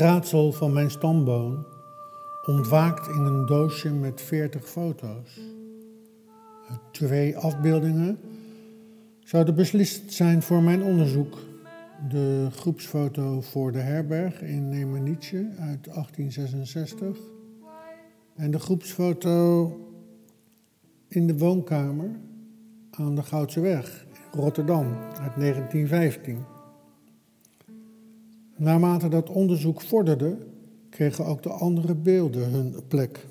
Raadsel van mijn stamboom ontwaakt in een doosje met veertig foto's. Twee afbeeldingen zouden beslist zijn voor mijn onderzoek. De groepsfoto voor de herberg in Nemanitje uit 1866 en de groepsfoto in de woonkamer aan de Goudse Weg in Rotterdam uit 1915. Naarmate dat onderzoek vorderde, kregen ook de andere beelden hun plek.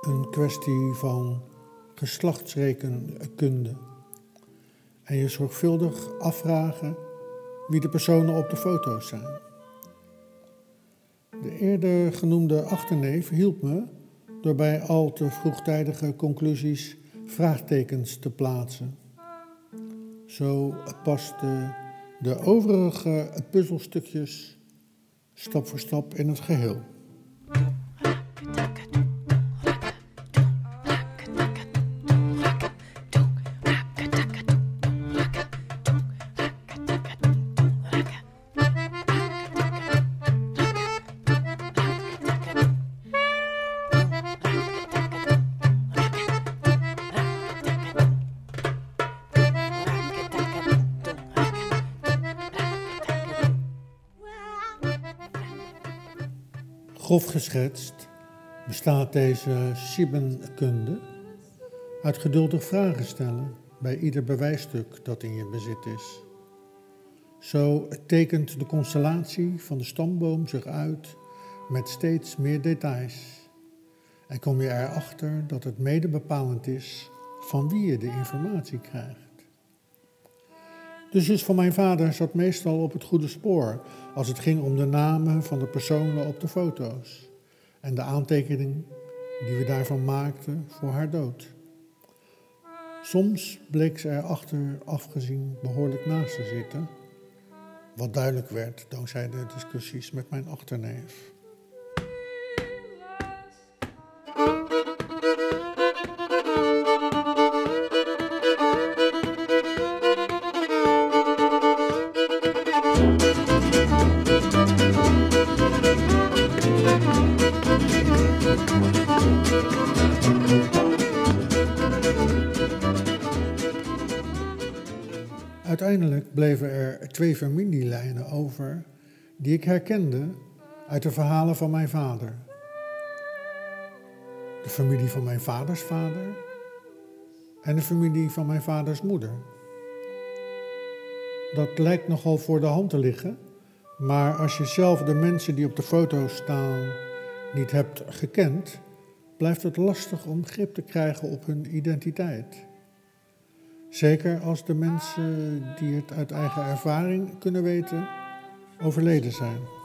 Een kwestie van geslachtsrekenkunde. En je zorgvuldig afvragen wie de personen op de foto's zijn. De eerder genoemde achterneef hielp me door bij al te vroegtijdige conclusies vraagtekens te plaatsen. Zo paste de overige puzzelstukjes stap voor stap in het geheel. Grof geschetst bestaat deze Sibbenkunde uit geduldig vragen stellen bij ieder bewijsstuk dat in je bezit is. Zo tekent de constellatie van de stamboom zich uit met steeds meer details. En kom je erachter dat het mede bepalend is van wie je de informatie krijgt. De zus van mijn vader zat meestal op het goede spoor als het ging om de namen van de personen op de foto's en de aantekening die we daarvan maakten voor haar dood. Soms bleek ze er achteraf gezien behoorlijk naast te zitten, wat duidelijk werd dankzij de discussies met mijn achterneef. Twee familielijnen over die ik herkende uit de verhalen van mijn vader. De familie van mijn vaders vader en de familie van mijn vaders moeder. Dat lijkt nogal voor de hand te liggen, maar als je zelf de mensen die op de foto staan niet hebt gekend, blijft het lastig om grip te krijgen op hun identiteit. Zeker als de mensen die het uit eigen ervaring kunnen weten, overleden zijn.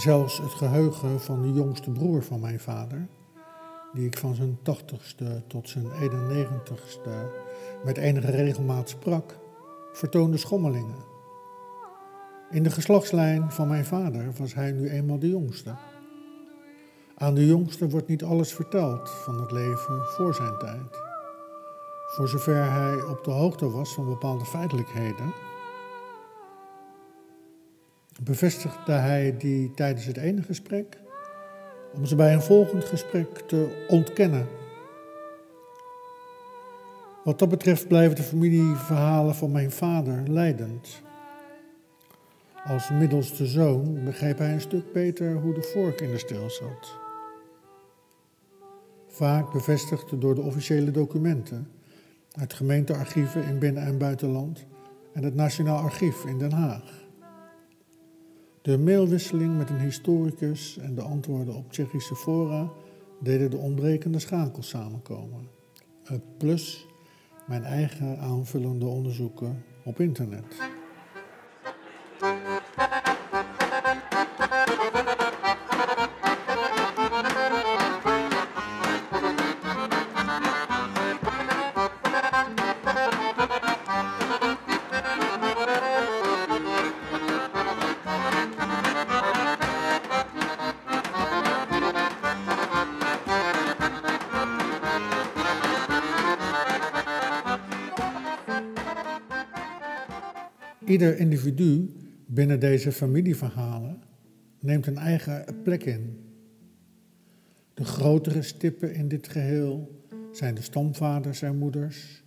Zelfs het geheugen van de jongste broer van mijn vader, die ik van zijn tachtigste tot zijn 91ste met enige regelmaat sprak, vertoonde schommelingen. In de geslachtslijn van mijn vader was hij nu eenmaal de jongste. Aan de jongste wordt niet alles verteld van het leven voor zijn tijd. Voor zover hij op de hoogte was van bepaalde feitelijkheden, bevestigde hij die tijdens het ene gesprek, om ze bij een volgend gesprek te ontkennen. Wat dat betreft blijven de familieverhalen van mijn vader leidend. Als middelste zoon begreep hij een stuk beter hoe de vork in de steel zat. Vaak bevestigd door de officiële documenten uit gemeentearchieven in binnen- en buitenland en het Nationaal Archief in Den Haag. De mailwisseling met een historicus en de antwoorden op Tsjechische fora deden de ontbrekende schakels samenkomen. Plus mijn eigen aanvullende onderzoeken op internet. Ieder individu binnen deze familieverhalen neemt een eigen plek in. De grotere stippen in dit geheel zijn de stamvaders en moeders.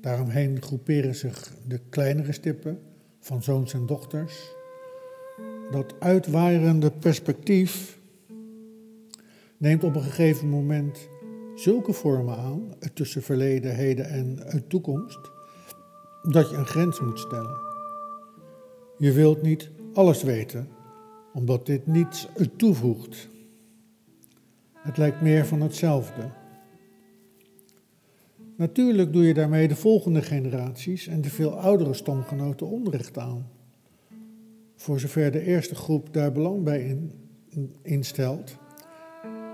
Daaromheen groeperen zich de kleinere stippen van zoons en dochters. Dat uitwaaierende perspectief neemt op een gegeven moment zulke vormen aan, tussen verleden, heden en toekomst, dat je een grens moet stellen. Je wilt niet alles weten, omdat dit niets toevoegt. Het lijkt meer van hetzelfde. Natuurlijk doe je daarmee de volgende generaties en de veel oudere stamgenoten onrecht aan. Voor zover de eerste groep daar belang bij instelt,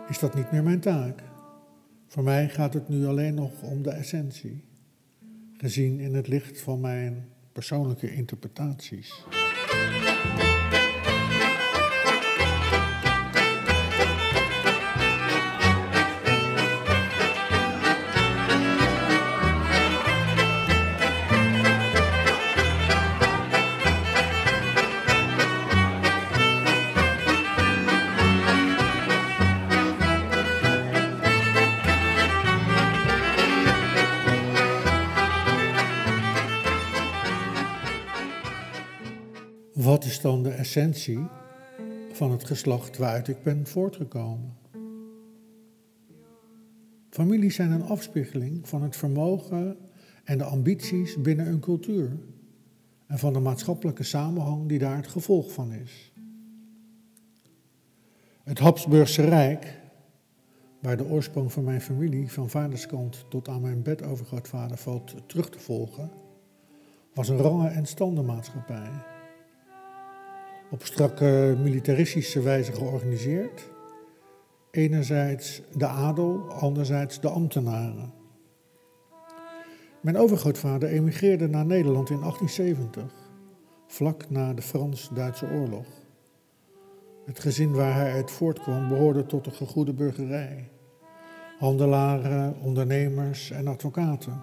is dat niet meer mijn taak. Voor mij gaat het nu alleen nog om de essentie, gezien in het licht van mijn persoonlijke interpretaties. Wat is dan de essentie van het geslacht waaruit ik ben voortgekomen? Families zijn een afspiegeling van het vermogen en de ambities binnen een cultuur en van de maatschappelijke samenhang die daar het gevolg van is. Het Habsburgse Rijk, waar de oorsprong van mijn familie van vaderskant tot aan mijn bedovergrootvader valt terug te volgen, was een rangen- en standenmaatschappij op strakke militaristische wijze georganiseerd. Enerzijds de adel, anderzijds de ambtenaren. Mijn overgrootvader emigreerde naar Nederland in 1870, vlak na de Frans-Duitse oorlog. Het gezin waar hij uit voortkwam behoorde tot de gegoede burgerij. Handelaren, ondernemers en advocaten.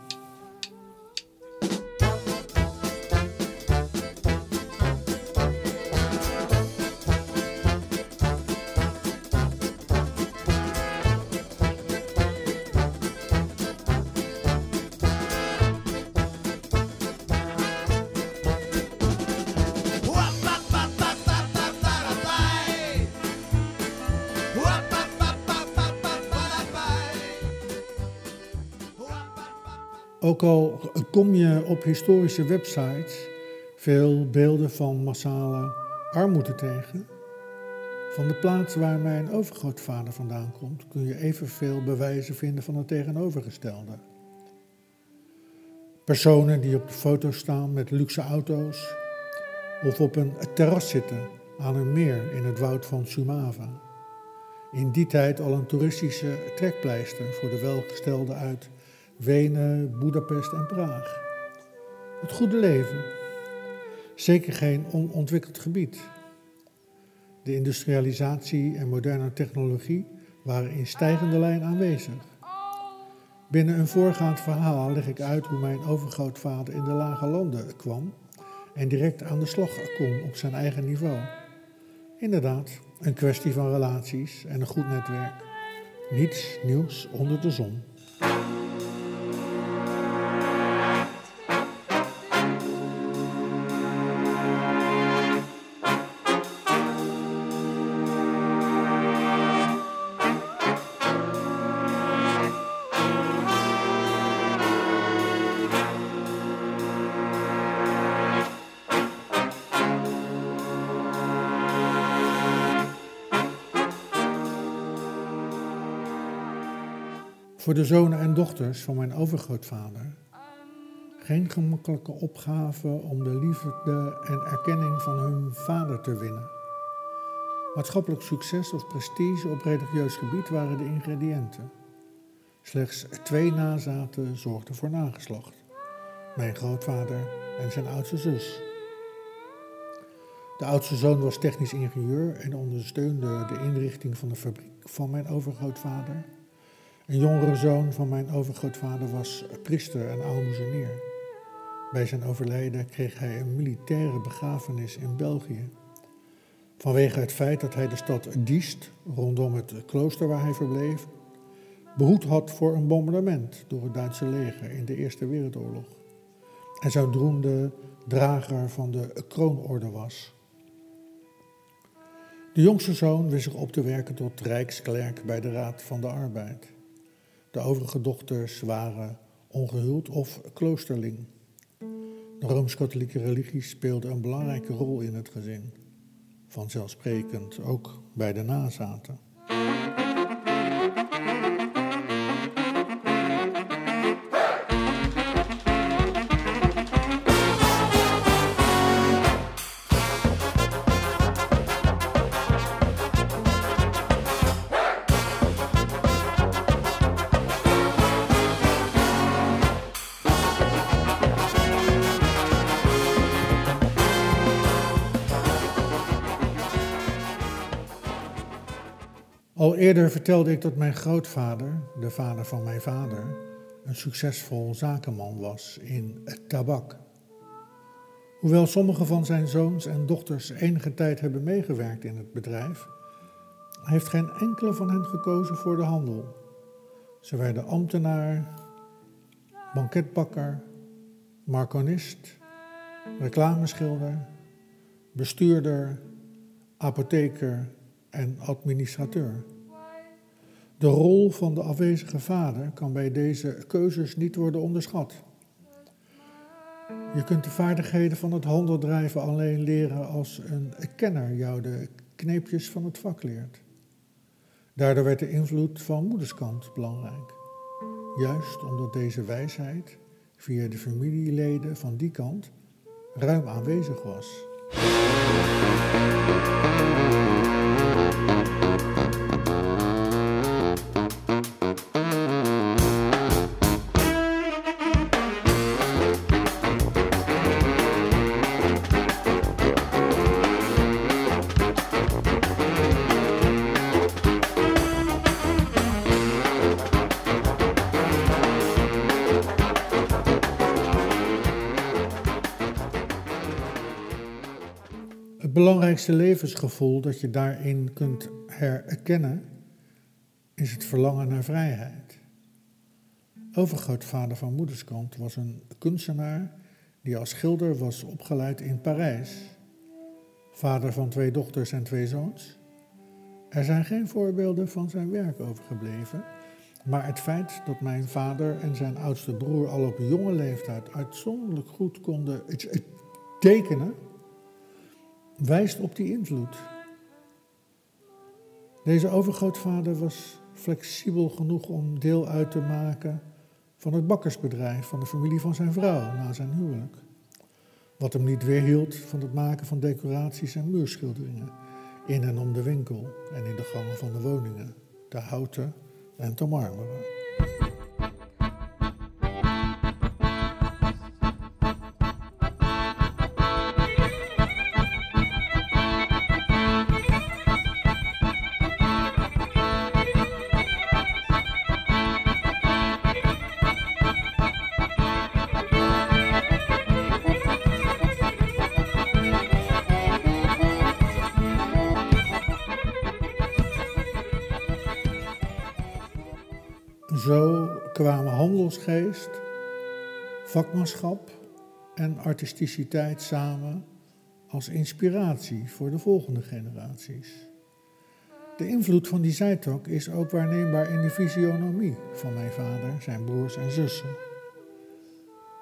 Ook al kom je op historische websites veel beelden van massale armoede tegen, van de plaats waar mijn overgrootvader vandaan komt, kun je evenveel bewijzen vinden van het tegenovergestelde. Personen die op de foto staan met luxe auto's of op een terras zitten aan een meer in het woud van Sumava. In die tijd al een toeristische trekpleister voor de welgestelde uit Wenen, Budapest en Praag. Het goede leven. Zeker geen onontwikkeld gebied. De industrialisatie en moderne technologie waren in stijgende lijn aanwezig. Binnen een voorgaand verhaal leg ik uit hoe mijn overgrootvader in de lage landen kwam en direct aan de slag kon op zijn eigen niveau. Inderdaad, een kwestie van relaties en een goed netwerk. Niets nieuws onder de zon. Voor de zonen en dochters van mijn overgrootvader geen gemakkelijke opgave om de liefde en erkenning van hun vader te winnen. Maatschappelijk succes of prestige op religieus gebied waren de ingrediënten. Slechts twee nazaten zorgden voor nageslacht: mijn grootvader en zijn oudste zus. De oudste zoon was technisch ingenieur en ondersteunde de inrichting van de fabriek van mijn overgrootvader. Een jongere zoon van mijn overgrootvader was priester en aalmoezenier. Bij zijn overlijden kreeg hij een militaire begrafenis in België. Vanwege het feit dat hij de stad Diest, rondom het klooster waar hij verbleef, behoed had voor een bombardement door het Duitse leger in de Eerste Wereldoorlog. En zodoende drager van de kroonorde was. De jongste zoon wist zich op te werken tot rijksklerk bij de Raad van de Arbeid. De overige dochters waren ongehuld of kloosterling. De rooms-katholieke religie speelde een belangrijke rol in het gezin. Vanzelfsprekend ook bij de nazaten. Al eerder vertelde ik dat mijn grootvader, de vader van mijn vader, een succesvol zakenman was in het tabak. Hoewel sommige van zijn zoons en dochters enige tijd hebben meegewerkt in het bedrijf, heeft geen enkele van hen gekozen voor de handel. Ze werden ambtenaar, banketbakker, marconist, reclameschilder, bestuurder, apotheker en administrateur. De rol van de afwezige vader kan bij deze keuzes niet worden onderschat. Je kunt de vaardigheden van het handeldrijven alleen leren als een kenner jou de kneepjes van het vak leert. Daardoor werd de invloed van moederskant belangrijk. Juist omdat deze wijsheid via de familieleden van die kant ruim aanwezig was. Belangrijkste levensgevoel dat je daarin kunt herkennen is het verlangen naar vrijheid. Overgrootvader van moederskant was een kunstenaar die als schilder was opgeleid in Parijs. Vader van twee dochters en twee zoons. Er zijn geen voorbeelden van zijn werk overgebleven, maar het feit dat mijn vader en zijn oudste broer al op jonge leeftijd uitzonderlijk goed konden tekenen, wijst op die invloed. Deze overgrootvader was flexibel genoeg om deel uit te maken van het bakkersbedrijf van de familie van zijn vrouw na zijn huwelijk. Wat hem niet weerhield van het maken van decoraties en muurschilderingen in en om de winkel en in de gangen van de woningen, te houten en te marmeren. Kwamen handelsgeest, vakmanschap en artisticiteit samen als inspiratie voor de volgende generaties. De invloed van die zijtak is ook waarneembaar in de fysionomie van mijn vader, zijn broers en zussen.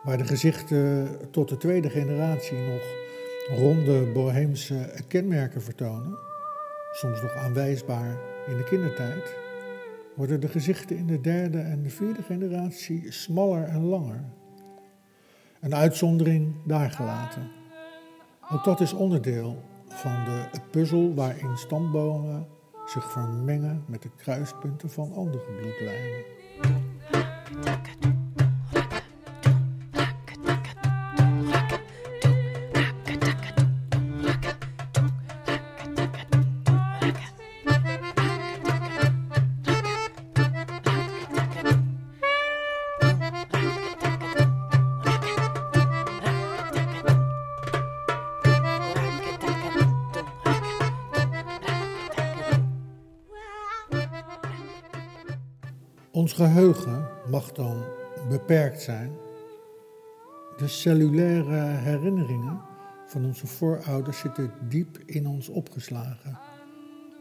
Waar de gezichten tot de tweede generatie nog ronde boheemse kenmerken vertonen, soms nog aanwijsbaar in de kindertijd, worden de gezichten in de derde en de vierde generatie smaller en langer. Een uitzondering daar gelaten. Ook dat is onderdeel van de puzzel waarin stambomen zich vermengen met de kruispunten van andere bloedlijnen. Ons geheugen mag dan beperkt zijn. De cellulaire herinneringen van onze voorouders zitten diep in ons opgeslagen,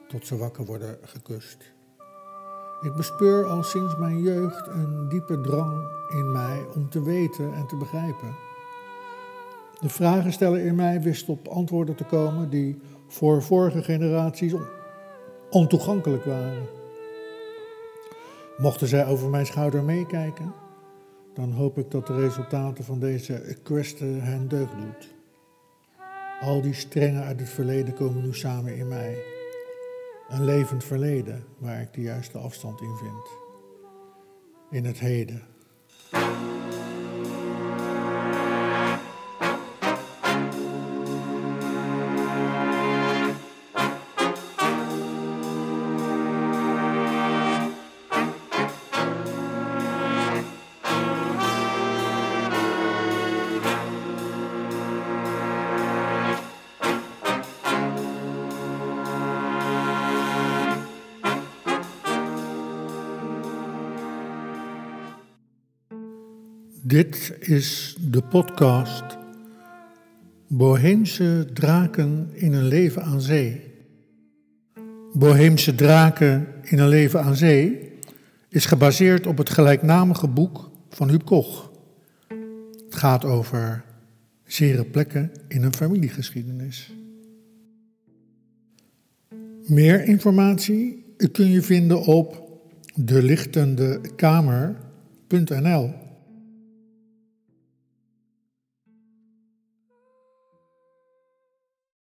tot ze wakker worden gekust. Ik bespeur al sinds mijn jeugd een diepe drang in mij om te weten en te begrijpen. De vragensteller in mij wist op antwoorden te komen die voor vorige generaties ontoegankelijk waren. Mochten zij over mijn schouder meekijken, dan hoop ik dat de resultaten van deze queste hen deugd doet. Al die strengen uit het verleden komen nu samen in mij. Een levend verleden waar ik de juiste afstand in vind. In het heden. Is de podcast Boheemse draken in een leven aan zee. Boheemse draken in een leven aan zee is gebaseerd op het gelijknamige boek van Huub Koch. Het gaat over zere plekken in een familiegeschiedenis. Meer informatie kun je vinden op delichtendekamer.nl